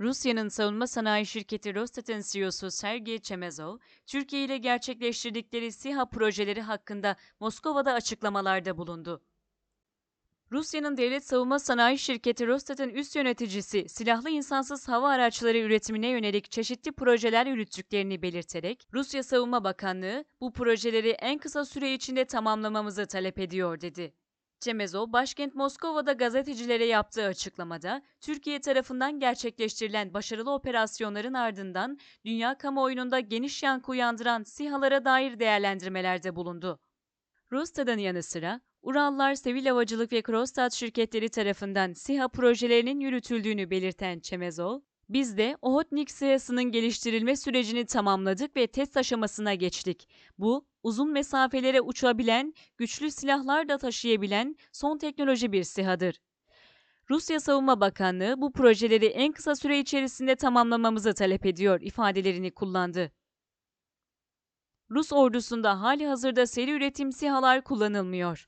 Rusya'nın savunma sanayi şirketi Rostat'ın CEO'su Sergey Chemezov, Türkiye ile gerçekleştirdikleri SİHA projeleri hakkında Moskova'da açıklamalarda bulundu. Rusya'nın devlet savunma sanayi şirketi Rostat'ın üst yöneticisi silahlı insansız hava araçları üretimine yönelik çeşitli projeler yürüttüklerini belirterek, Rusya Savunma Bakanlığı bu projeleri en kısa süre içinde tamamlamamızı talep ediyor dedi. Cemezov, başkent Moskova'da gazetecilere yaptığı açıklamada, Türkiye tarafından gerçekleştirilen başarılı operasyonların ardından dünya kamuoyunda geniş yankı uyandıran SİHA'lara dair değerlendirmelerde bulundu. Rostad'ın yanı sıra, Urallar Sevil Havacılık ve Krostat şirketleri tarafından SİHA projelerinin yürütüldüğünü belirten Çemezov, biz de Ohotnik SİHA'sının geliştirilme sürecini tamamladık ve test aşamasına geçtik. Bu, uzun mesafelere uçabilen, güçlü silahlar da taşıyabilen son teknoloji bir SİHA'dır. Rusya Savunma Bakanlığı bu projeleri en kısa süre içerisinde tamamlamamızı talep ediyor ifadelerini kullandı. Rus ordusunda hali hazırda seri üretim SİHA'lar kullanılmıyor.